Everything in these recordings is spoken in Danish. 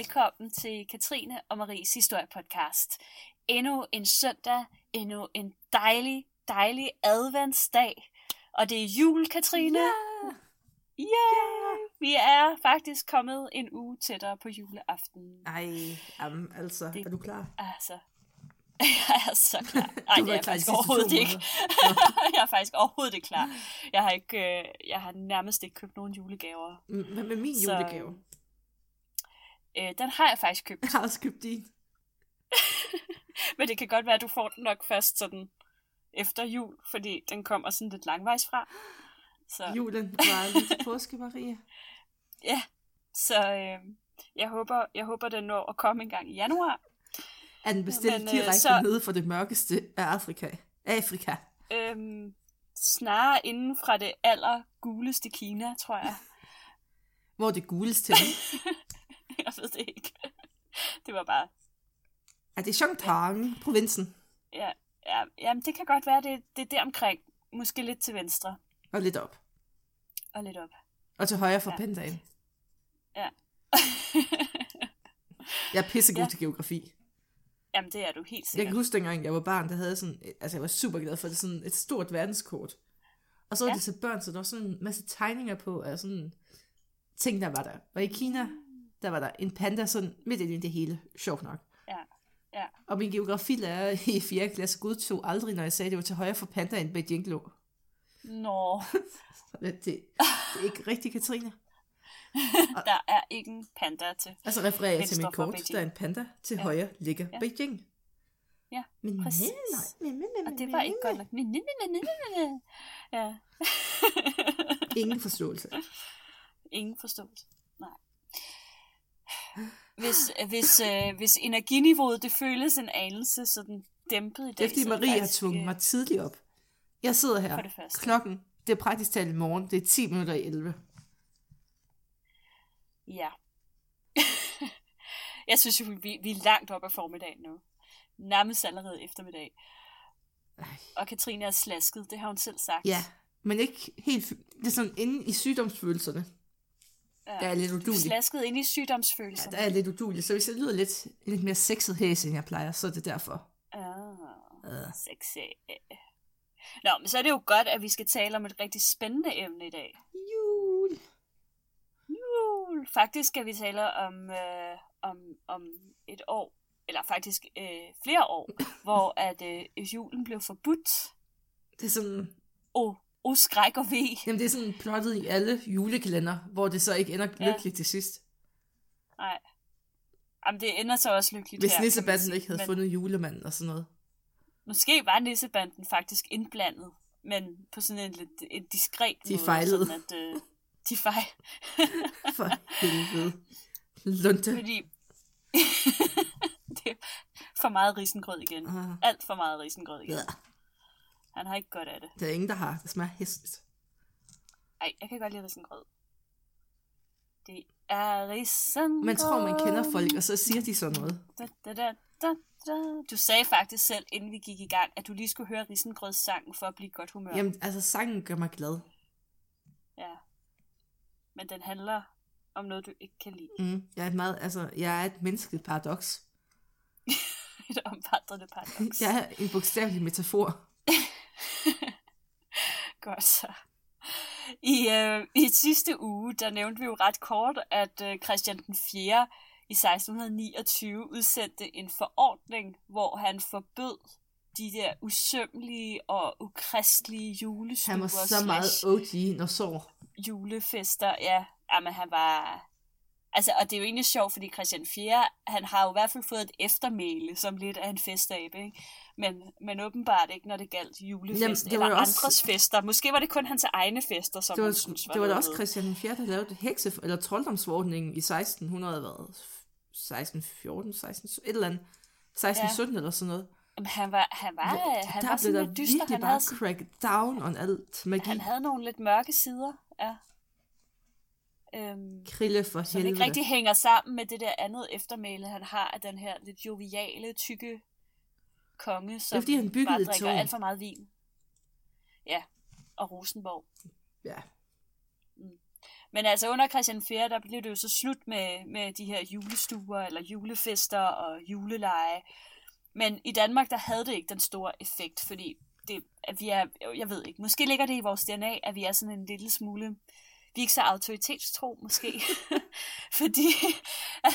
velkommen til Katrine og Maries historiepodcast. Endnu en søndag, endnu en dejlig, dejlig adventsdag. Og det er jul, Katrine. Yeah! Yeah! yeah! Vi er faktisk kommet en uge tættere på juleaften. Ej, jamen, altså, det, er du klar? Altså, jeg er så klar. Ej, Du det er jeg faktisk overhovedet ikke. jeg er faktisk overhovedet ikke klar. Jeg har, ikke, øh, jeg har nærmest ikke købt nogen julegaver. Mm, Hvad med min Så- julegave? Øh, den har jeg faktisk købt. Jeg har også købt din. Men det kan godt være, at du får den nok først sådan efter jul, fordi den kommer sådan lidt langvejs fra. Så, Julen var lige til påske, Maria. ja, så øh, jeg, håber, jeg håber, den når at komme en gang i januar. Er den bestilt Men, øh, direkte så- nede for det mørkeste af Afrika? Afrika. Øhm, snarere inden fra det aller guleste Kina, tror jeg. Hvor det guleste? Jeg ved det ikke. Det var bare, er det Chongtang, provinsen? ja, ja, jamen det kan godt være, det, det er der omkring. Måske lidt til venstre Og lidt op. og lidt op. Og til højre for Ja. ja. pandaen. Ja. Jeg er pissegod Ja. til geografi. jamen det er du helt Jeg sikkert. kan huske dengang, jeg var barn, der havde sådan, altså jeg var super glad for det, sådan et stort verdenskort. Og så var Ja. ja. det til børn, så der var sådan en masse tegninger på af sådan ting, der var der. Og i Kina, der var der en panda sådan midt ind i det hele, sjovt nok. Ja, ja. Og min geografilærer i 4. klasse godtog aldrig, når jeg sagde, at det var til højre for pandaen Beijing lå. Nå, Det, det, er ikke rigtigt, Katrine. der er ikke en panda til. Og så refererer jeg til mit for kort, der er en panda, til Ja. højre ligger Ja. Beijing. Ja, Men præcis. nej, nej, nej, nej, Og det var ikke godt nok. Næ, næ, næ, næ, næ. Ja. Ingen forståelse. Ingen forståelse. Nej. Hvis, hvis, øh, hvis energiniveauet det føles en anelse sådan dæmpet i dag, er er det Marie har tvunget øh, mig tidligt op. Jeg sidder her. For det første. Klokken, det er praktisk talt i morgen. Det er 10 minutter i 11. Ja. jeg synes jo, vi, vi er langt op af formiddagen nu. Nærmest allerede eftermiddag. Ej. Og Katrine er slasket, det har hun selv sagt. Ja, men ikke helt... Det er sådan inde i sygdomsfølelserne. Ja. Der er lidt Du udulig. slasket ind i Ja, sygdomsfølelsen. der er lidt udulig. Så hvis jeg lyder lidt, lidt mere sexet hæs, end jeg plejer, så er det derfor. Ah, Øh. sexy. Nå, men så er det jo godt, at vi skal tale om et rigtig spændende emne i dag. Jul. Jul. Faktisk skal vi tale om, øh, om, om et år, eller faktisk øh, flere år, hvor at øh, julen blev forbudt. Det er sådan... Åh, oh, skræk og ve. Jamen, det er sådan plottet i alle julekalender, hvor det så ikke ender Ja. lykkeligt til sidst. Nej. Jamen, det ender så også lykkeligt Hvis her, nissebanden ikke havde men fundet julemanden og sådan noget. Måske var nissebanden faktisk indblandet, men på sådan en lidt en diskret De måde. fejlede. Sådan at, øh, de fejl. For helvede. Lunte. Fordi det er for meget risengrød igen. Ah. Alt for meget risengrød igen. Ja. Han har ikke godt af det. Det er ingen, der har. Det smager hæsligt. Ej, jeg kan godt lide risengrød. Det er risengrød. Man tror, man kender folk, og så siger de sådan noget. Da, da, da, da, da. Du sagde faktisk selv, inden vi gik i gang, at du lige skulle høre risengrødssangen for at blive godt humør. Jamen, altså, sangen gør mig glad. Ja. Men den handler om noget, du ikke kan lide. Mm. Jeg er et meget, altså, jeg er et menneskeligt paradoks. Et omvandrende paradoks. Jeg er en bogstavelig metafor. Godt så. I, øh, I sidste uge, der nævnte vi jo ret kort, at øh, Christian den 4. i 1629 udsendte en forordning, hvor han forbød de der usømmelige og ukristelige julestuer Han var så meget OG, når sår. julefester. Ja, jamen han var... Altså, og det er jo egentlig sjovt, fordi Christian 4. han har jo i hvert fald fået et eftermæle som lidt af en festabe, ikke? Men, men åbenbart ikke, når det galt julefest Jamen, det eller var andres også- fester. Måske var det kun hans egne fester, som Det var, han synes var det var da også. Christian den 4., der lavede hekse, eller trolddomsforordningen i 1600, hvad? 16, 14, 16, et eller andet. 16, Ja. 17 eller sådan noget. Jamen, han var, han var, han der var sådan der lidt dyster. virkelig Han bare havde, crack down on alt magi. han havde nogle lidt mørke sider, ja. Øhm, Krille for som ikke helvede. rigtig hænger sammen med det der andet eftermæle, han har af den her lidt joviale, tykke konge, som fordi, han byggede bare drikker tårn. alt for meget vin. Ja, og Rosenborg. Ja. Men altså under Christian 4. der blev det jo så slut med, med de her julestuer, eller julefester og juleleje. Men i Danmark, der havde det ikke den store effekt, fordi det, at vi er, jeg ved ikke, måske ligger det i vores DNA, at vi er sådan en lille smule, vi er ikke så autoritetstro måske, fordi at,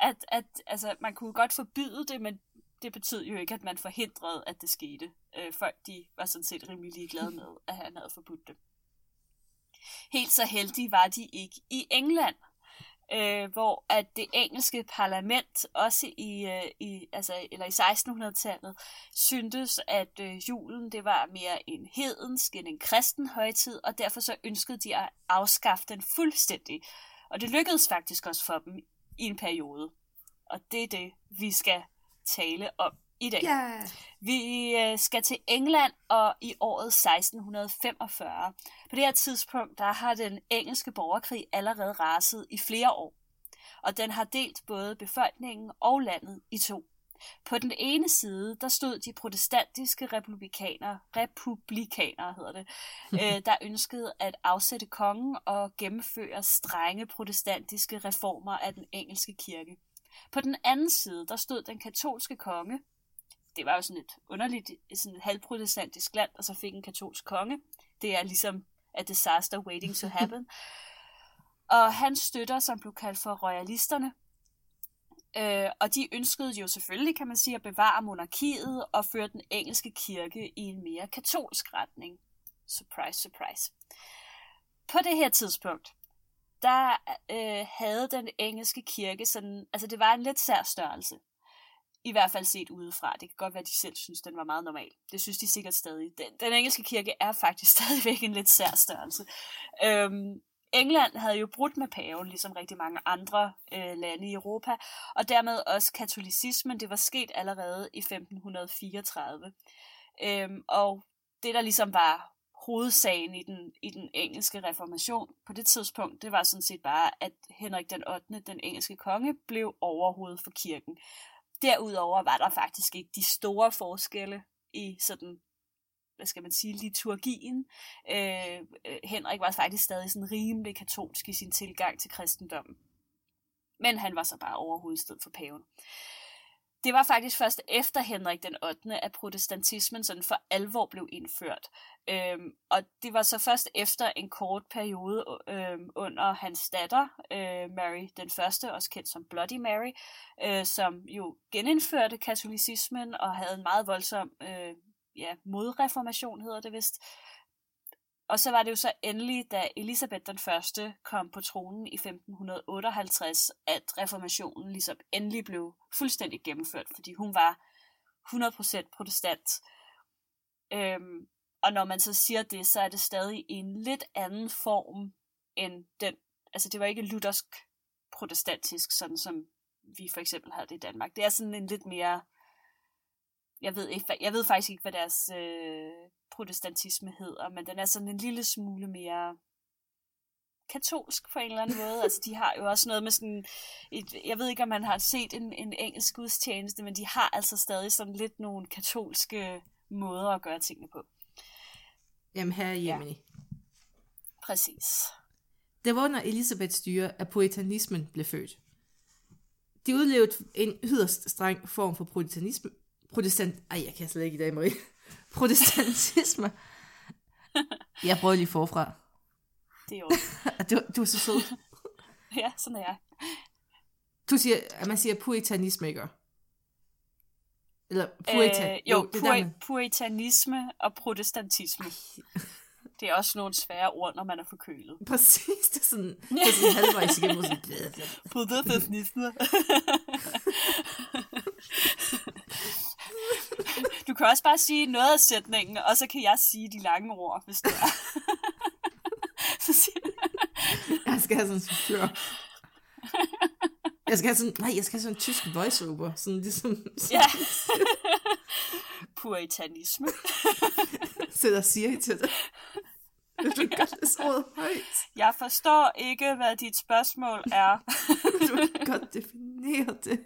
at, at altså, man kunne godt forbyde det, men det betød jo ikke, at man forhindrede, at det skete. Øh, folk de var sådan set rimelig ligeglade med, at han havde forbudt det. Helt så heldige var de ikke i England, øh, hvor at det engelske parlament også i, øh, i altså eller i 1600-tallet syntes at øh, julen det var mere en hedensk end en kristen højtid, og derfor så ønskede de at afskaffe den fuldstændig. Og det lykkedes faktisk også for dem i en periode. Og det er det, vi skal tale om i dag. Ja. Vi øh, skal til England og i året 1645. På det her tidspunkt, der har den engelske borgerkrig allerede raset i flere år. Og den har delt både befolkningen og landet i to. På den ene side, der stod de protestantiske republikanere, republikanere hedder det, øh, der ønskede at afsætte kongen og gennemføre strenge protestantiske reformer af den engelske kirke. På den anden side, der stod den katolske konge, det var jo sådan et underligt, sådan et halvprotestantisk land, og så fik en katolsk konge. Det er ligesom a disaster waiting to happen. og han støtter, som blev kaldt for royalisterne, øh, og de ønskede jo selvfølgelig, kan man sige, at bevare monarkiet og føre den engelske kirke i en mere katolsk retning. Surprise, surprise. På det her tidspunkt, der øh, havde den engelske kirke sådan, altså det var en lidt sær størrelse. I hvert fald set udefra. Det kan godt være, at de selv synes, den var meget normal. Det synes de sikkert stadig. Den, den engelske kirke er faktisk stadigvæk en lidt sær størrelse. Øhm, England havde jo brudt med paven, ligesom rigtig mange andre øh, lande i Europa, og dermed også katolicismen. Det var sket allerede i 1534. Øhm, og det, der ligesom var hovedsagen i den, i den engelske reformation på det tidspunkt, det var sådan set bare, at Henrik den 8., den engelske konge, blev overhovedet for kirken. Derudover var der faktisk ikke de store forskelle i sådan, hvad skal man sige, liturgien. Øh, øh, Henrik var faktisk stadig sådan rimelig katolsk i sin tilgang til kristendommen. Men han var så bare overhovedet sted for paven. Det var faktisk først efter Henrik den 8., at protestantismen sådan for alvor blev indført. Øhm, og det var så først efter en kort periode øhm, under hans datter, øh, Mary den første, også kendt som Bloody Mary, øh, som jo genindførte katolicismen og havde en meget voldsom øh, ja, modreformation, hedder det vist. Og så var det jo så endelig, da Elisabeth den første kom på tronen i 1558, at reformationen ligesom endelig blev fuldstændig gennemført, fordi hun var 100% protestant. Øhm, og når man så siger det, så er det stadig i en lidt anden form end den, altså det var ikke luthersk protestantisk, sådan som vi for eksempel havde det i Danmark. Det er sådan en lidt mere, jeg ved, ikke, jeg ved faktisk ikke, hvad deres øh, protestantisme hedder, men den er sådan en lille smule mere katolsk på en eller anden måde. Altså, de har jo også noget med sådan... Et, jeg ved ikke, om man har set en, en engelsk gudstjeneste, men de har altså stadig sådan lidt nogle katolske måder at gøre tingene på. Jamen her i Jemini. Ja. Præcis. Det var under Elisabeths styre, at puritanismen blev født. De udlevede en yderst streng form for puritanisme. Protestant... Ej, jeg kan slet ikke i dag, Marie. Protestantisme. Jeg prøver lige forfra. Det er jo. du, du er så sød. ja, sådan er jeg. Du siger, at man siger puritanisme, ikke? Eller puritan. Øh, jo, jo det pur- der, man... puritanisme og protestantisme. Det er også nogle svære ord, når man er forkølet. Præcis, det er sådan, det er sådan halvvejs igennem. Sådan, Protestantisme. Du kan også bare sige noget af sætningen, og så kan jeg sige de lange ord, hvis det er. så siger jeg skal have sådan en chauffør. Jeg skal have sådan, nej, jeg skal have sådan en tysk voiceover, sådan ligesom... Sådan, ja. Puritanisme. Sætter siger til dig. Du kan godt læse ordet højt. Jeg forstår ikke, hvad dit spørgsmål er. du kan godt definere det.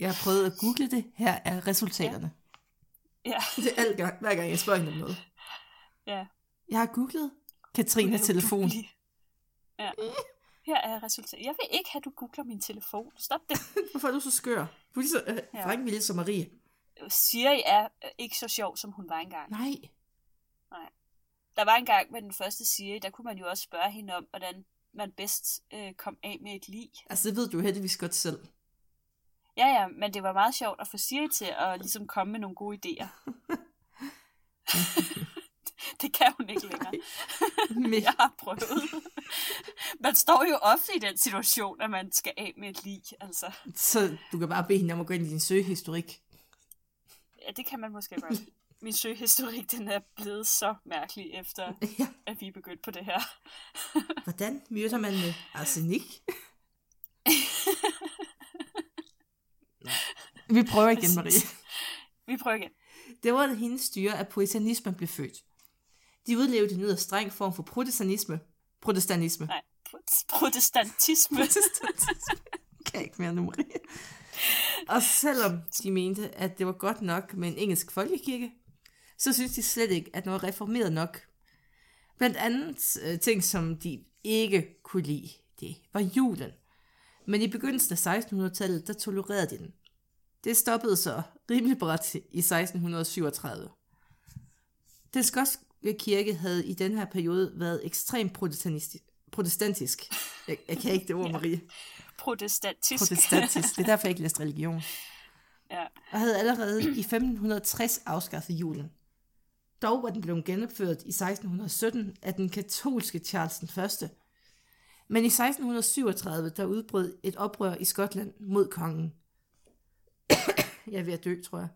Jeg har prøvet at google det. Her er resultaterne. Ja. Det er alt gang, hver gang jeg spørger hende om noget. Ja. Jeg har googlet Katrine telefon. Ja. Her er resultatet. Jeg vil ikke have, at du googler min telefon. Stop det. Hvorfor er du så skør? Du er lige så øh, Ja. vrangvillig som Marie. Siri er øh, ikke så sjov, som hun var engang. Nej. Der var engang med den første Siri, der kunne man jo også spørge hende om, hvordan man bedst øh, kom af med et lig. Altså, det ved du heldigvis godt selv. Ja, ja, men det var meget sjovt at få Siri til at ligesom komme med nogle gode idéer. det kan hun ikke længere. Men, Jeg har prøvet. Man står jo ofte i den situation, at man skal af med et lig. Altså, så du kan bare bede hende om at gå ind i din søgehistorik. ja, det kan man måske godt. Min søgehistorik, den er blevet så mærkelig, efter Ja. at vi er begyndt på det her. Hvordan myrder man med arsenik? Nå. Vi prøver igen, Marie. Vi prøver igen. Det var det hendes styre, at puritanismen blev født. De udlevede en yderst streng form for protestantisme. Protestantisme. Nej, pro- protestantisme. Protestantisme. kan ikke mere nu, Marie. Og selvom de mente, at det var godt nok med en engelsk folkekirke, så synes de slet ikke, at noget var reformeret nok. Blandt andet øh, ting, som de ikke kunne lide, det var julen. Men i begyndelsen af 1600-tallet, der tolererede de den. Det stoppede så rimelig bræt i 1637. Den skotske kirke havde i den her periode været ekstremt protestantisk. Jeg, jeg kan ikke det ord, Marie. Protestantisk. Protestantisk. Det er derfor, jeg ikke læste religion. ja. Og havde allerede i 1560 afskaffet julen. Dog var den blevet genopført i 1617 af den katolske Charles den 1. Men i 1637, der udbrød et oprør i Skotland mod kongen. Jeg er ved at dø, tror jeg.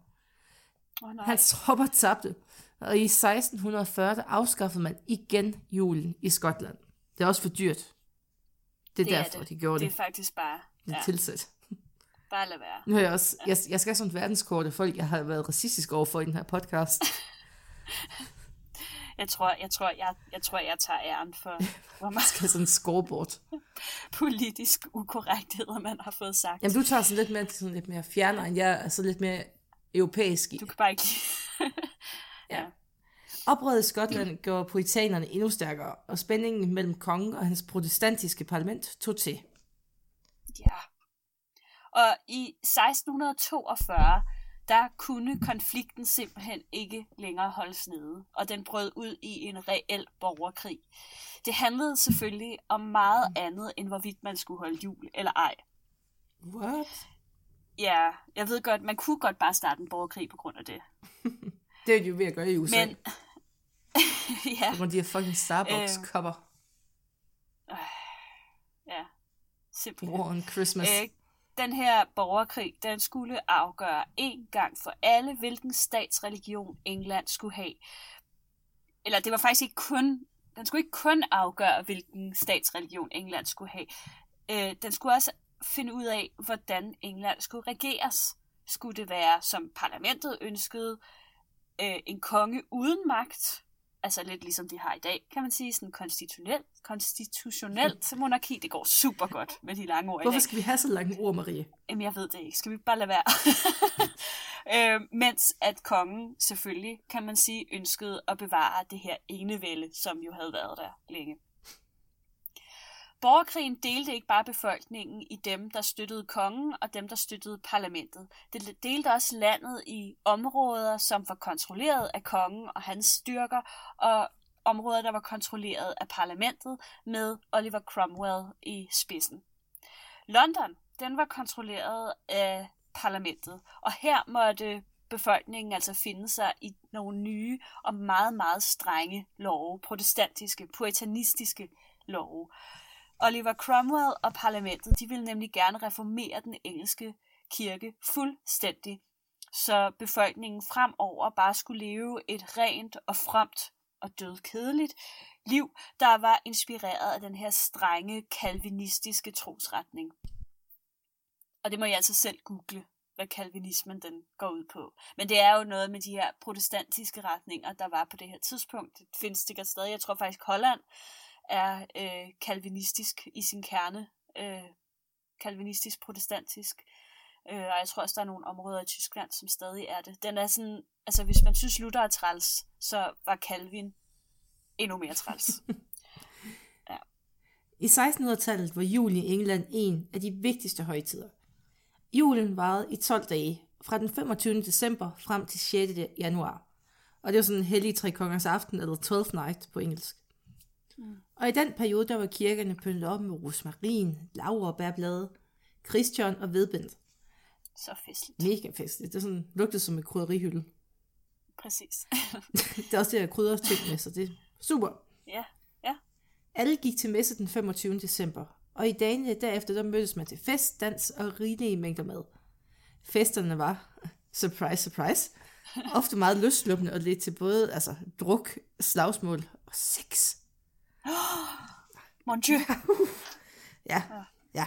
Oh, nej. Hans tropper tabte, og i 1640 der afskaffede man igen julen i Skotland. Det er også for dyrt. Det er Det er derfor, det. de gjorde Det det. er faktisk bare... Det er Ja, tilsæt. bare lad være. Nu har jeg også, jeg, jeg skal have sådan et verdenskort af folk, jeg har været racistisk overfor i den her podcast. Jeg tror, jeg tror, jeg, jeg tror, jeg tager æren for, hvor meget skal sådan scoreboard. politisk ukorrektheder, man har fået sagt. Jamen, du tager sådan lidt mere, sådan lidt mere fjerner, end jeg er så lidt mere europæisk i. Du kan bare ikke ja. Oprøret i Skotland gjorde puritanerne endnu stærkere, og spændingen mellem kongen og hans protestantiske parlament tog til. ja. Og i 1642, der kunne konflikten simpelthen ikke længere holdes nede, og den brød ud i en reel borgerkrig. Det handlede selvfølgelig om meget andet, end hvorvidt man skulle holde jul eller ej. What? Ja, jeg ved godt, man kunne godt bare starte en borgerkrig på grund af det. Det er de jo ved at gøre i USA. Men, ja, På grund af de her fucking Starbucks-kopper. ja, simpelthen. War on Christmas. Øh, den her borgerkrig, den skulle afgøre en gang for alle, hvilken statsreligion England skulle have. Eller det var faktisk ikke kun, den skulle ikke kun afgøre, hvilken statsreligion England skulle have. Øh, den skulle også finde ud af, hvordan England skulle regeres. Skulle det være, som parlamentet ønskede, øh, en konge uden magt, altså lidt ligesom de har i dag, kan man sige, sådan konstitutionelt, konstitutionelt monarki, det går super godt med de lange ord Hvorfor skal vi have så lange ord, Marie? Jamen, jeg ved det ikke. Skal vi bare lade være? øh, mens at kongen selvfølgelig, kan man sige, ønskede at bevare det her enevælde, som jo havde været der længe. Borgerkrigen delte ikke bare befolkningen i dem, der støttede kongen, og dem, der støttede parlamentet. Det delte også landet i områder, som var kontrolleret af kongen og hans styrker, og områder, der var kontrolleret af parlamentet med Oliver Cromwell i spidsen. London, den var kontrolleret af parlamentet, og her måtte befolkningen altså finde sig i nogle nye og meget, meget strenge love, protestantiske, puritanistiske love. Oliver Cromwell og parlamentet, de ville nemlig gerne reformere den engelske kirke fuldstændig, så befolkningen fremover bare skulle leve et rent og fromt og dødkedeligt liv, der var inspireret af den her strenge kalvinistiske trosretning. Og det må jeg altså selv google, hvad kalvinismen den går ud på. Men det er jo noget med de her protestantiske retninger, der var på det her tidspunkt. Det findes sikkert stadig. Jeg tror faktisk, Holland er øh, kalvinistisk i sin kerne. Øh, kalvinistisk protestantisk. Øh, og jeg tror også, der er nogle områder i Tyskland, som stadig er det. Den er sådan, altså hvis man synes, Luther er træls, så var Calvin endnu mere træls. I 1600-tallet var julen i England en af de vigtigste højtider. Julen varede i 12 dage, fra den 25. december frem til 6. januar. Og det var sådan en hellig tre kongers aften, eller 12th night på engelsk. Mm. Og i den periode, der var kirkerne pyntet op med rosmarin, laurbærblade, Christian og vedbind. Så festligt. Mega festligt. Det er sådan, lugtede som en krydderihylde. Præcis. det er også det, jeg krydder ting med, så det er super. Ja, ja. Alle gik til messe den 25. december, og i dagene derefter, der mødtes man til fest, dans og rigelige mængder mad. Festerne var, surprise, surprise, ofte meget løsluppende og lidt til både altså, druk, slagsmål og sex. Mon Dieu. ja, ja.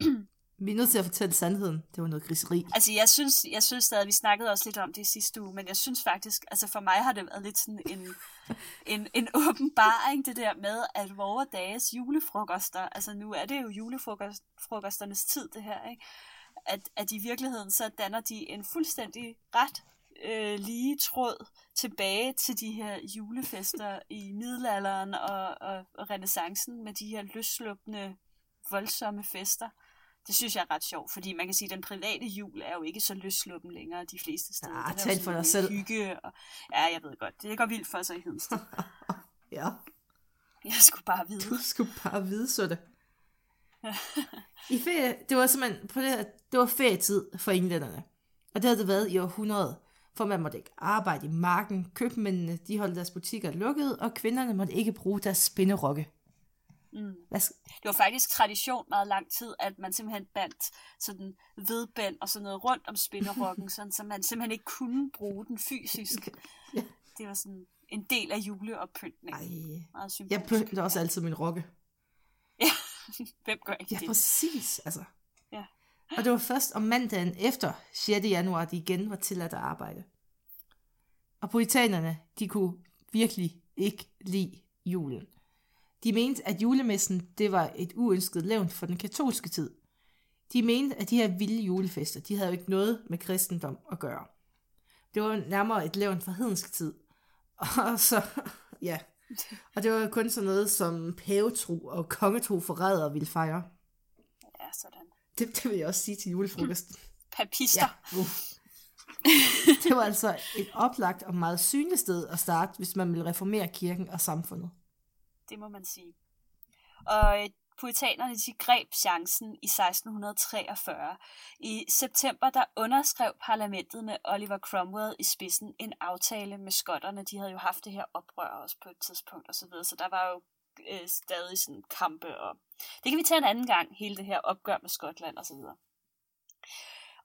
Vi er nødt til at fortælle sandheden. Det var noget griseri. Altså, jeg synes, jeg synes stadig, vi snakkede også lidt om det i sidste uge, men jeg synes faktisk, altså for mig har det været lidt sådan en, en, en åbenbaring, det der med, at vore dages julefrokoster, altså nu er det jo julefrokosternes tid, det her, ikke? At, at i virkeligheden, så danner de en fuldstændig ret øh, lige tråd tilbage til de her julefester i middelalderen og, og, og renaissancen med de her løsluppende, voldsomme fester. Det synes jeg er ret sjovt, fordi man kan sige, at den private jul er jo ikke så løsluppen længere de fleste steder. Ja, tal for dig selv. Hygge, og, ja, jeg ved godt. Det går vildt for sig i Hedensted. ja. Jeg skulle bare vide. Du skulle bare vide, så det. I ferie, det var simpelthen, på det, det var ferietid for englænderne. Og det havde det været i århundrede. For man måtte ikke arbejde i marken, købmændene de holdt deres butikker lukket, og kvinderne måtte ikke bruge deres spinderokke. Mm. Det var faktisk tradition meget lang tid, at man simpelthen bandt sådan vedbænd og sådan noget rundt om spinderokken, sådan, så man simpelthen ikke kunne bruge den fysisk. ja. Det var sådan en del af juleoppyntningen. Ej. Meget symbolisk. Jeg pynter også altid min rokke. Ja, hvem gør ikke ja, det? Ja, præcis. Altså. Og det var først om mandagen efter 6. januar, de igen var tilladt at arbejde. Og puritanerne, de kunne virkelig ikke lide julen. De mente, at julemessen det var et uønsket levn for den katolske tid. De mente, at de her vilde julefester, de havde jo ikke noget med kristendom at gøre. Det var nærmere et levn for hedensk tid. Og så, ja. Og det var kun sådan noget, som pavetro og kongetro forræder ville fejre. Ja, sådan. Det, det vil jeg også sige til julefrokosten. Papister. Ja, det var altså et oplagt og meget synligt sted at starte, hvis man ville reformere kirken og samfundet det må man sige. Og øh, puritanerne de greb chancen i 1643. I september der underskrev parlamentet med Oliver Cromwell i spidsen en aftale med skotterne. De havde jo haft det her oprør også på et tidspunkt og så videre, så der var jo øh, stadig sådan kampe og det kan vi tage en anden gang, hele det her opgør med Skotland og så videre.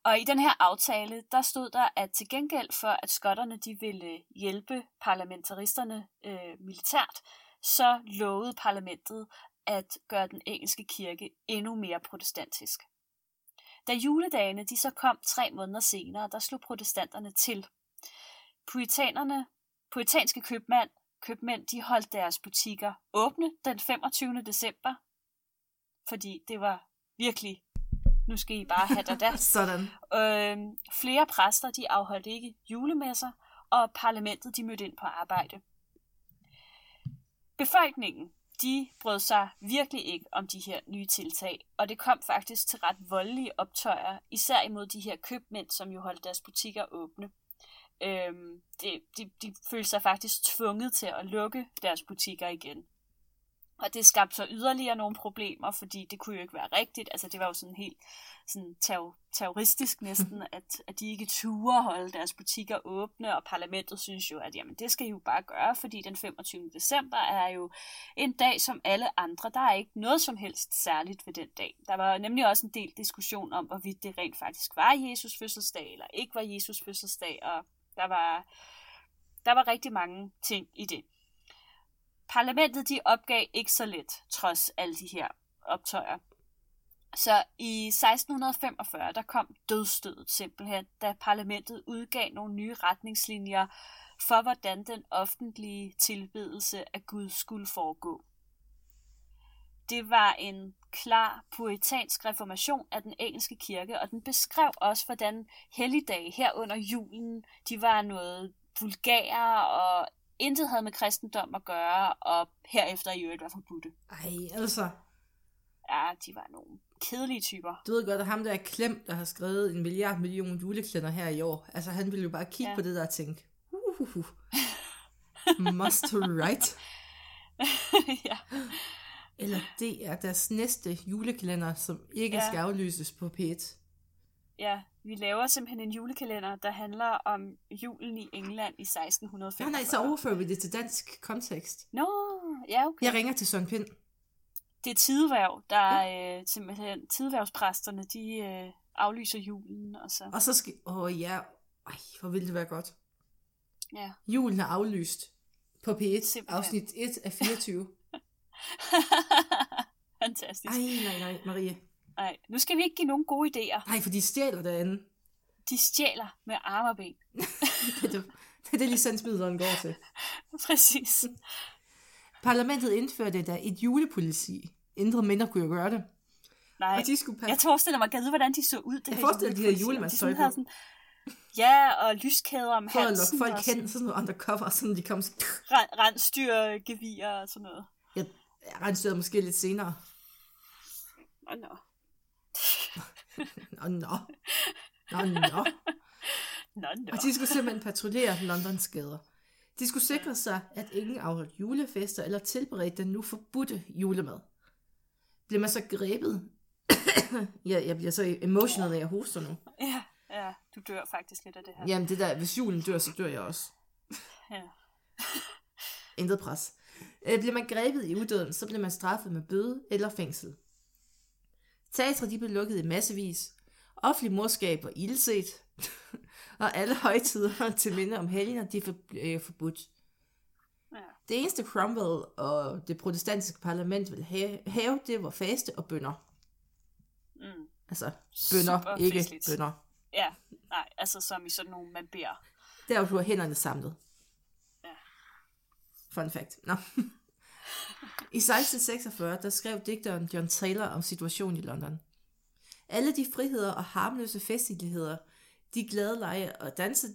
Og i den her aftale, der stod der, at til gengæld for, at skotterne de ville øh, hjælpe parlamentaristerne øh, militært, så lovede parlamentet at gøre den engelske kirke endnu mere protestantisk. Da juledagene de så kom tre måneder senere, der slog protestanterne til. Puritanerne, puritanske købmænd, købmænd de holdt deres butikker åbne den 25. december, fordi det var virkelig, nu skal I bare have der der. Sådan. Øh, flere præster de afholdt ikke julemesser, og parlamentet de mødte ind på arbejde. Befolkningen, de brød sig virkelig ikke om de her nye tiltag, og det kom faktisk til ret voldelige optøjer, især imod de her købmænd, som jo holdt deres butikker åbne. Øhm, de, de, de følte sig faktisk tvunget til at lukke deres butikker igen. Og det skabte så yderligere nogle problemer, fordi det kunne jo ikke være rigtigt. Altså det var jo sådan helt sådan terror, terroristisk næsten, at, at de ikke turde holde deres butikker åbne, og parlamentet synes jo, at jamen, det skal I jo bare gøre, fordi den 25. december er jo en dag som alle andre. Der er ikke noget som helst særligt ved den dag. Der var nemlig også en del diskussion om, hvorvidt det rent faktisk var Jesus fødselsdag, eller ikke var Jesus fødselsdag, og der var, der var rigtig mange ting i det. Parlamentet de opgav ikke så let, trods alle de her optøjer. Så i 1645, der kom dødstødet simpelthen, da parlamentet udgav nogle nye retningslinjer for, hvordan den offentlige tilbedelse af Gud skulle foregå. Det var en klar puritansk reformation af den engelske kirke, og den beskrev også, hvordan helligdage her under julen, de var noget vulgære og intet havde med kristendom at gøre, og herefter i øvrigt var forbudte. Ej, altså. Ja, de var nogle kedelige typer. Du ved godt, at ham der er klemt, der har skrevet en milliard million juleklænder her i år. Altså, han ville jo bare kigge ja. På det der og tænke, uh, must write. ja. Eller det er deres næste julekalender, som ikke. Ja. skal aflyses på P1. Ja, vi laver simpelthen en julekalender, der handler om julen i England i 1645. Nej, nej, så overfører vi det til dansk kontekst. Nå, ja, okay. Jeg ringer til Søren Pind. Det er tideværv, der ja. øh, simpelthen, tideværvspræsterne, de øh, aflyser julen, og så, Og så skal... Åh oh, ja, ej, hvor ville det være godt. ja. Julen er aflyst på P1, Simpelthen. afsnit 1 af 24. Fantastisk. Ej, nej, nej, Marie. Ej, nu skal vi ikke give nogen gode idéer. Nej, for de stjæler derinde. De stjæler med arme og ben. Det er det, det, er det licensmidlerne går til. Præcis. Parlamentet indførte da et julepoliti. Indre mindre kunne jo gøre det. Nej, Og de skulle passe... jeg forestiller mig, gad hvordan de så ud. Det Jeg forestiller de her julemandstøj sådan på. sådan- Ja, og lyskæder om For at halsen. lokke folk og sådan hen, sådan noget undercover, sådan de kom... ren- Rensdyrgevir og sådan noget. Jeg regnstyrede måske lidt senere. Åh, nå. Nå, nå. Nå, nå. Nå, nå. Og de skulle simpelthen patruljere Londons gader. De skulle sikre sig, at ingen afholdt julefester eller tilberedte den nu forbudte julemad. Bliver man så grebet? ja, jeg bliver så emotional, når jeg hoster nu. Ja, ja, du dør faktisk lidt af det her. Jamen det der, hvis julen dør, så dør jeg også. Ja. Intet pres. Øh, bliver man grebet i udøden, så bliver man straffet med bøde eller fængsel. Teatre de blev lukket i massevis. Offentlig morskab var ildset. og alle højtider til minde om helgener, de er for, øh, forbudt. ja. Det eneste Cromwell og det protestantiske parlament ville have, have det var faste og bønder. Mm. Altså bønder, Super ikke festligt. bønder. ja, nej, altså som i sådan nogle, man beder. Der hvor du har hænderne samlet. Ja. Fun fact. Nå. I 1646, der skrev digteren John Taylor om situationen i London. Alle de friheder og harmløse festligheder, de glade lege og danse,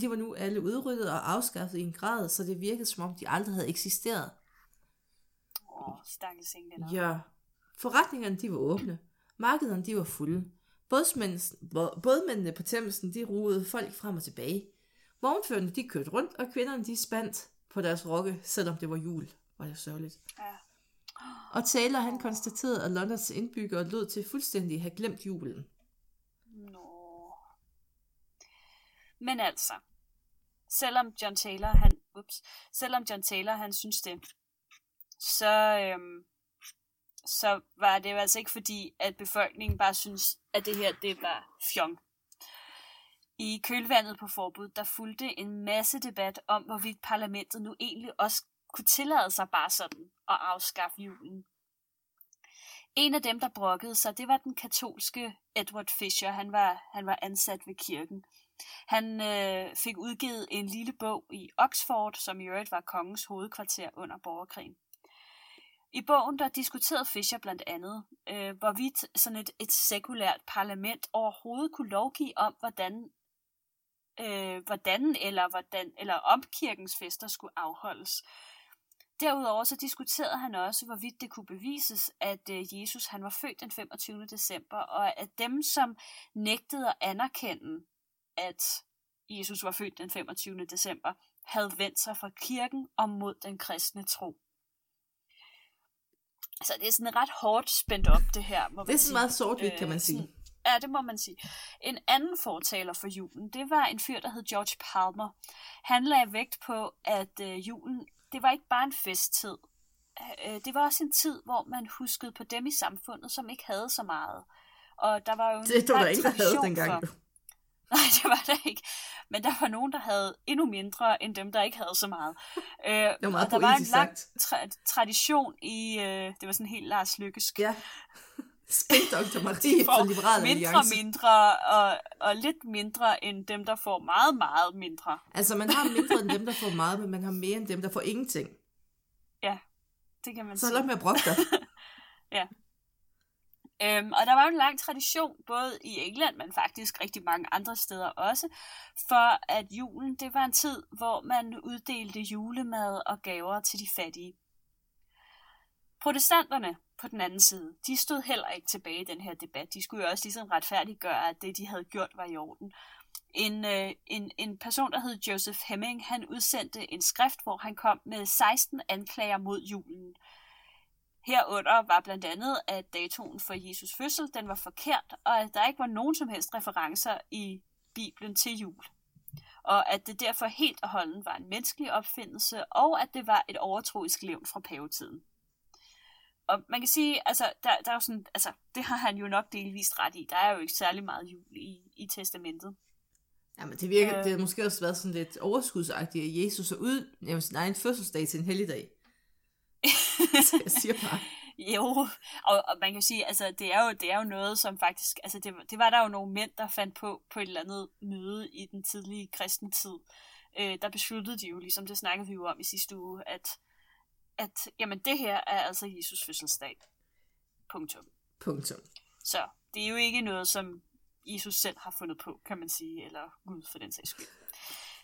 de var nu alle udryddet og afskaffet i en grad, så det virkede som om de aldrig havde eksisteret. Åh, stakkels. Ja. Forretningerne, de var åbne. Markederne, de var fulde. Bådmændene på Thamesen, de ruede folk frem og tilbage. Vognførerne, de kørte rundt, og kvinderne, de spandt på deres rokke, selvom det var jul. Var det sørgeligt. Ja. Og Taylor, han konstaterede, at Londons indbyggere lød til fuldstændig at have glemt julen. Nå. Men altså, selvom John Taylor, han, ups, selvom John Taylor, han synes det, så, øhm, så var det jo altså ikke fordi, at befolkningen bare synes, at det her, det var fjong. I kølvandet på forbud, der fulgte en masse debat om, hvorvidt parlamentet nu egentlig også kunne tillade sig bare sådan at afskaffe julen. En af dem, der brokkede sig, det var den katolske Edward Fisher. Han var, han var ansat ved kirken. Han øh, fik udgivet en lille bog i Oxford, som i øvrigt var kongens hovedkvarter under borgerkrigen. I bogen der diskuterede Fisher blandt andet, øh, hvorvidt sådan et, et sekulært parlament overhovedet kunne lovgive om, hvordan, øh, hvordan eller hvordan eller om kirkens fester skulle afholdes. Derudover så diskuterede han også, hvorvidt det kunne bevises, at øh, Jesus han var født den 25. december, og at dem, som nægtede at anerkende, at Jesus var født den 25. december, havde vendt sig fra kirken og mod den kristne tro. Så det er sådan ret hårdt spændt op, det her. Må Det er sådan meget sort-hvidt, kan man Øh, sige. sådan- Ja, det må man sige. En anden fortaler for julen, det var en fyr, der hed George Palmer. Han lagde vægt på, at øh, julen, det var ikke bare en festtid. Øh, det var også en tid, hvor man huskede på dem i samfundet, som ikke havde så meget. Og der var jo en Det var der ikke, der havde dengang. For, Nej, det var der ikke. Men der var nogen, der havde endnu mindre, end dem, der ikke havde så meget. Øh, Det var meget og der var en lang tra- tradition i, øh, det var sådan helt Lars Lykkes Ja. Spænd Dr. Marie for Liberale mindre, Alliance. mindre og, og lidt mindre end dem, der får meget, meget mindre. Altså, man har mindre end dem, der får meget, men man har mere end dem, der får ingenting. Ja, det kan man Så op med at brokke dig. Øhm, og der var jo en lang tradition, både i England, men faktisk rigtig mange andre steder også, for at julen det var en tid, hvor man uddelte julemad og gaver til de fattige. Protestanterne på den anden side, de stod heller ikke tilbage i den her debat. De skulle jo også ligesom retfærdiggøre, at det, de havde gjort, var i orden. En, øh, en, en person, der hed Joseph Hemming, han udsendte en skrift, hvor han kom med 16 anklager mod julen. Herunder var blandt andet, at datoen for Jesus fødsel, den var forkert, og at der ikke var nogen som helst referencer i Bibelen til jul. Og at det derfor helt og holdent var en menneskelig opfindelse, og at det var et overtroisk levn fra pavetiden. Og man kan sige, altså, der, der er jo sådan, altså, det har han jo nok delvist ret i. Der er jo ikke særlig meget jul i, i testamentet. Jamen, det virker, øh, det har måske også været sådan lidt overskudsagtigt, at Jesus er ud af sin egen fødselsdag til en helligdag. jeg siger bare. Jo, og, og man kan sige, altså det er jo, det er jo noget, som faktisk, altså det, det var der jo nogle mænd, der fandt på på et eller andet møde i den tidlige kristne tid. Øh, der besluttede de jo, ligesom det snakkede vi jo om i sidste uge, at, at jamen det her er altså Jesus fødselsdag. Punktum. Punktum. Så det er jo ikke noget, som Jesus selv har fundet på, kan man sige, eller Gud for den sags skyld.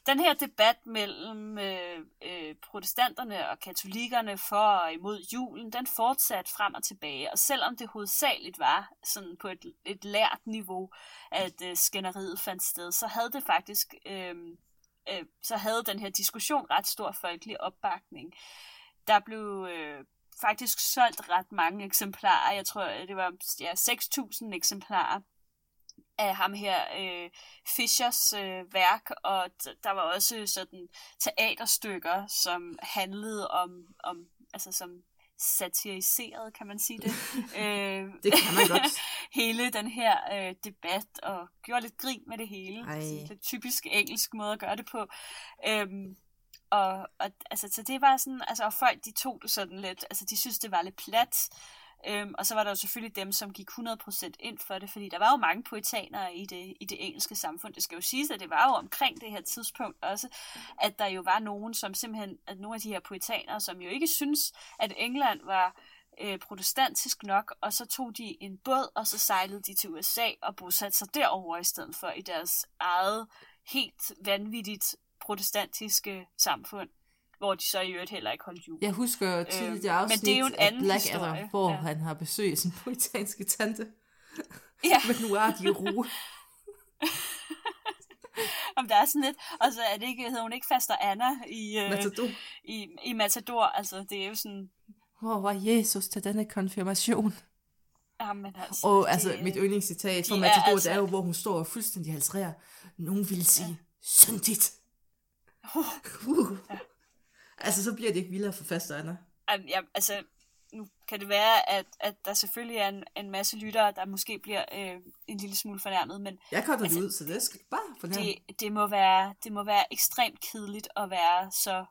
Den her debat mellem øh, øh, protestanterne og katolikkerne for og imod julen, den fortsatte frem og tilbage. Og selvom det hovedsageligt var sådan på et, et lært niveau, at øh, skænderiet fandt sted, så havde det faktisk, øh, øh, så havde den her diskussion ret stor folkelig opbakning. Der blev øh, faktisk solgt ret mange eksemplarer. Jeg tror, det var ja, 6.000 eksemplarer af ham her øh, Fischers øh, værk, og der var også sådan teaterstykker, som handlede om, om altså som satiriseret, kan man sige det. øh, det kan man godt. hele den her øh, debat, og gjorde lidt grin med det hele. Sådan lidt typisk engelsk måde at gøre det på. Øhm, og, og altså, så det var sådan, altså, og folk de tog det sådan lidt, altså de synes det var lidt plat, Øhm, og så var der jo selvfølgelig dem, som gik 100% ind for det, fordi der var jo mange poetanere i det, i det engelske samfund. Det skal jo siges, at det var jo omkring det her tidspunkt også, at der jo var nogen, som simpelthen, at nogle af de her poetanere, som jo ikke synes, at England var øh, protestantisk nok, og så tog de en båd, og så sejlede de til USA og bosatte sig derover i stedet for i deres eget helt vanvittigt protestantiske samfund hvor de så i øvrigt heller ikke holdt jul. Jeg husker tydeligt det afsnit men det er jo en anden Black historie. Hvor ja. han har besøg af sin poetanske tante. Ja. med Noir de Roux. Om der er sådan lidt, og så er det ikke, hedder hun ikke Faster Anna i, øh, Matador. i, i Matador, altså det er jo sådan... Hvor var Jesus til denne konfirmation? Jamen altså... Og altså, det, mit yndlingscitat fra Matador, altså... er jo, hvor hun står og fuldstændig halsrerer. Nogen vil sige, ja. syndigt. Uh. Uh. Ja. Altså, så bliver det ikke vildere for faste Anna. Ja, altså, nu kan det være, at, at der selvfølgelig er en, en masse lyttere, der måske bliver øh, en lille smule fornærmet, men... Jeg kan altså, det ud, så det skal bare fornærme. Det, det, må være, det må være ekstremt kedeligt at være så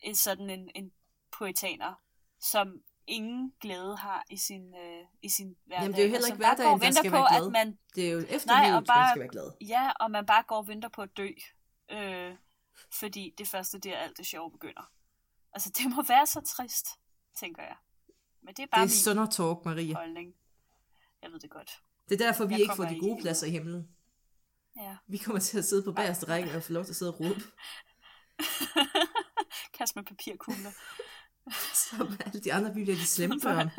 en, sådan en, en poetaner, som ingen glæde har i sin, øh, i sin hverdag. Jamen, det er jo heller ikke hverdagen, der skal på, være glad. At man, det er jo efter nej, og bare, man skal være glad. Ja, og man bare går og venter på at dø. Øh, fordi det første der alt det sjove begynder. Altså, det må være så trist, tænker jeg. Men det er bare det er sønder talk, Maria. holdning. Jeg ved det godt. Det er derfor, vi jeg ikke får de gode pladser i himlen. Ja. Vi kommer til at sidde på bagerste række og få lov til at sidde og råbe. Kast med papirkugler. Som alle de andre bliver de slemme børn.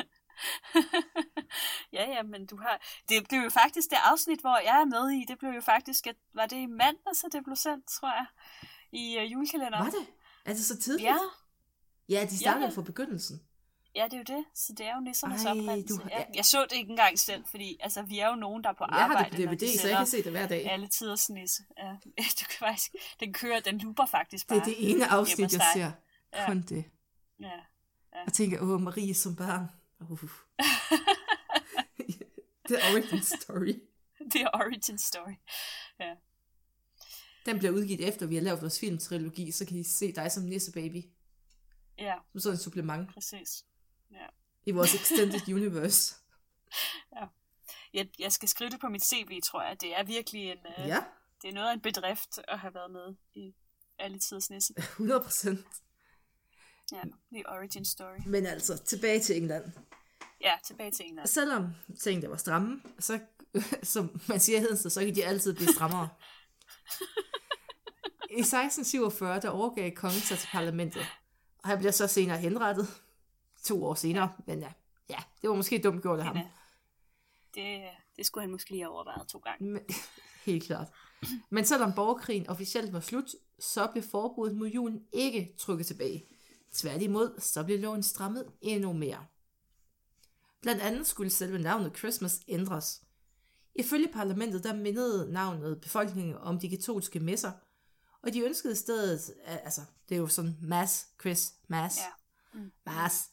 ja, ja, men du har... Det blev jo faktisk det afsnit, hvor jeg er med i, det blev jo faktisk... At, var det i mandag, så det blev sendt, tror jeg i uh, julekalenderen. Var det? Det så tidligt? Ja. Ja, de starter ja. fra begyndelsen. Ja, det er jo det. Så det er jo nissernes Ej, oprindelse. Du... Ja. Jeg så det ikke engang selv, fordi altså, vi er jo nogen, der er på arbejde. Jeg har det på DVD, de så jeg kan se det hver dag. Alle tiders nisse. Ja. Du kan faktisk, den kører, den looper faktisk bare. Det er det ene afsnit, jeg ser. Ja. Kun det. Ja. ja. Og tænker, åh, Marie som barn. Uh. The origin story. The origin story. Ja. Den bliver udgivet efter, vi har lavet vores filmtrilogi, så kan I se dig som baby. Ja. Som sådan et supplement. Præcis. Ja. I vores extended universe. Ja. Jeg, jeg skal skrive det på mit CV, tror jeg. Det er virkelig en... Uh, ja. Det er noget af en bedrift at have været med i alle tiders nisse. 100 procent. Ja, the origin story. Men altså, tilbage til England. Ja, tilbage til England. Selvom tingene var stramme, så, som man siger Hedensted, så kan de altid blive strammere. I 1647, der overgav kongen sig til parlamentet, og han bliver så senere henrettet, to år senere, men ja, ja det var måske dumt gjort af ham. Ja. Det, det skulle han måske lige have overvejet to gange. Men, helt klart. Men selvom borgerkrigen officielt var slut, så blev forbuddet mod julen ikke trykket tilbage. Tværtimod, så blev loven strammet endnu mere. Blandt andet skulle selve navnet Christmas ændres. Ifølge parlamentet, der mindede navnet befolkningen om de katolske messer, og de ønskede stedet, altså, det er jo sådan mass, Chris, mass, Ja. Mm. mass,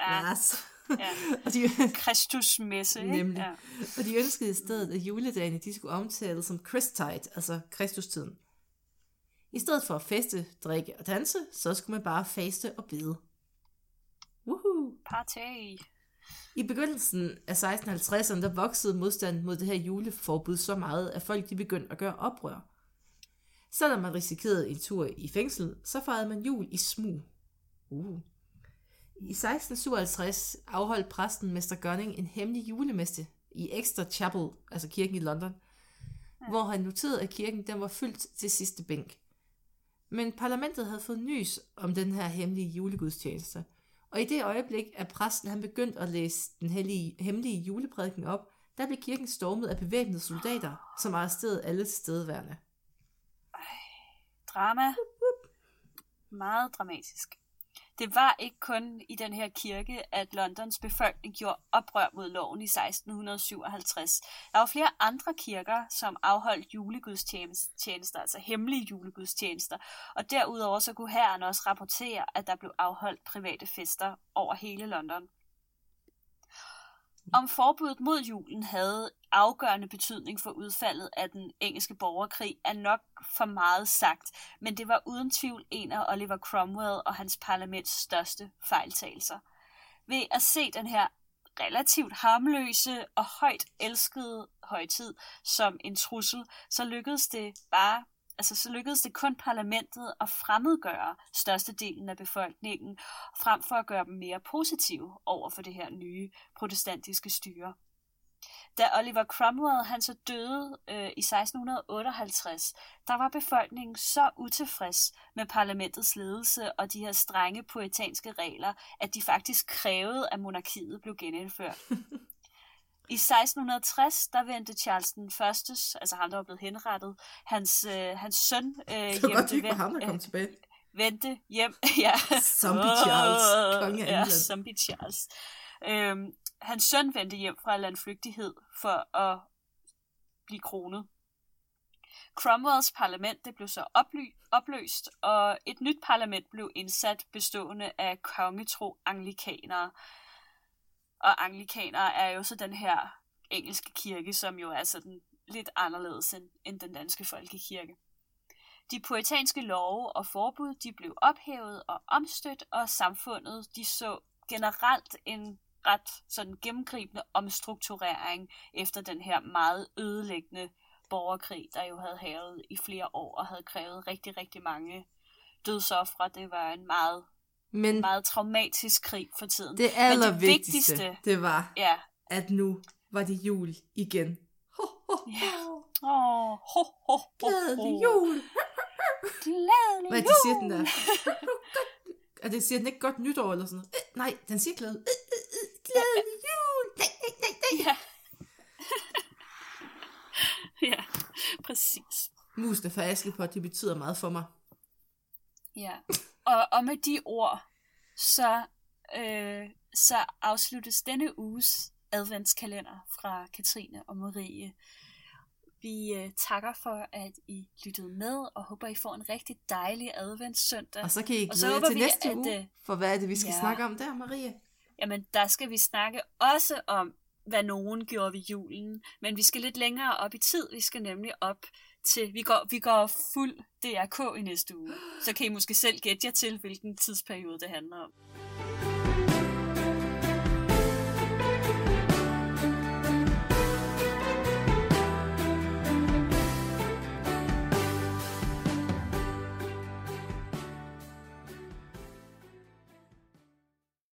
Ja, mass. ja. og, de, Kristus messe, ikke? Nemlig. Ja. og de ønskede i stedet, at juledagene de skulle omtales som Christide, altså Kristustiden. I stedet for at feste, drikke og danse, så skulle man bare faste og bede. Woohoo! Partay. I begyndelsen af 1650'erne, der voksede modstanden mod det her juleforbud så meget, at folk de begyndte at gøre oprør. Selvom man risikerede en tur i fængsel, så fejrede man jul i smug. Uh. I 1657 afholdt præsten Mester Gunning en hemmelig julemesse i Exeter Chapel, altså kirken i London, ja. hvor han noterede, at kirken den var fyldt til sidste bænk. Men parlamentet havde fået nys om den her hemmelige julegudstjeneste, og i det øjeblik, at præsten han begyndte at læse den hellige, hemmelige juleprædiken op, der blev kirken stormet af bevæbnede soldater, som arresterede alle tilstedeværende. Drama. Meget dramatisk. Det var ikke kun i den her kirke, at Londons befolkning gjorde oprør mod loven i 1657. Der var flere andre kirker, som afholdt julegudstjenester, altså hemmelige julegudstjenester. Og derudover så kunne herren også rapportere, at der blev afholdt private fester over hele London. Om forbuddet mod julen havde afgørende betydning for udfaldet af den engelske borgerkrig, er nok for meget sagt, men det var uden tvivl en af Oliver Cromwell og hans parlaments største fejltagelser. Ved at se den her relativt harmløse og højt elskede højtid som en trussel, så lykkedes det bare altså så lykkedes det kun parlamentet at fremmedgøre størstedelen af befolkningen, frem for at gøre dem mere positive over for det her nye protestantiske styre. Da Oliver Cromwell han så døde øh, i 1658, der var befolkningen så utilfreds med parlamentets ledelse og de her strenge poetanske regler, at de faktisk krævede, at monarkiet blev genindført. I 1660, der vendte Charles den første, altså ham, der var blevet henrettet, hans, øh, hans søn øh, Det var godt, det var ham, der kom øh, tilbage. vendte hjem. ja. Zombie Charles, konge Ja. Zombie Charles. Øhm, hans søn vendte hjem fra landflygtighed for at blive kronet. Cromwells parlament det blev så oply- opløst, og et nyt parlament blev indsat bestående af kongetro anglikanere. Og anglikanere er jo så den her engelske kirke, som jo er sådan lidt anderledes end, end den danske folkekirke. De puritanske love og forbud de blev ophævet og omstødt, og samfundet de så generelt en ret sådan gennemgribende omstrukturering efter den her meget ødelæggende borgerkrig, der jo havde havet i flere år og havde krævet rigtig, rigtig mange dødsoffre. Det var en meget, men meget traumatisk krig for tiden. det allervigtigste, vigtigste- det var, Ja. at nu var det jul igen. Ho, ho, ho. Ja. Åh, ho, ho, ho, Glædelig jul. Glædelig Hvad er jul. det, siger den der? Og det siger den ikke godt nytår eller sådan noget? Øh, nej, den siger glæde. Øh, øh, glædelig jul. Nej, nej, nej, nej. Ja. ja, præcis. Musene fra Askepot, det betyder meget for mig. Ja. Og, og med de ord, så, øh, så afsluttes denne uges adventskalender fra Katrine og Marie. Vi øh, takker for, at I lyttede med, og håber, I får en rigtig dejlig adventssøndag. Og så kan I glæde jer til vi, næste at, uge. øh, For hvad er det, vi skal ja. snakke om der, Marie? Jamen, der skal vi snakke også om, hvad nogen gjorde ved julen. Men vi skal lidt længere op i tid. Vi skal nemlig op til... Vi går, vi går fuld DRK i næste uge. Så kan I måske selv gætte jer til, hvilken tidsperiode det handler om.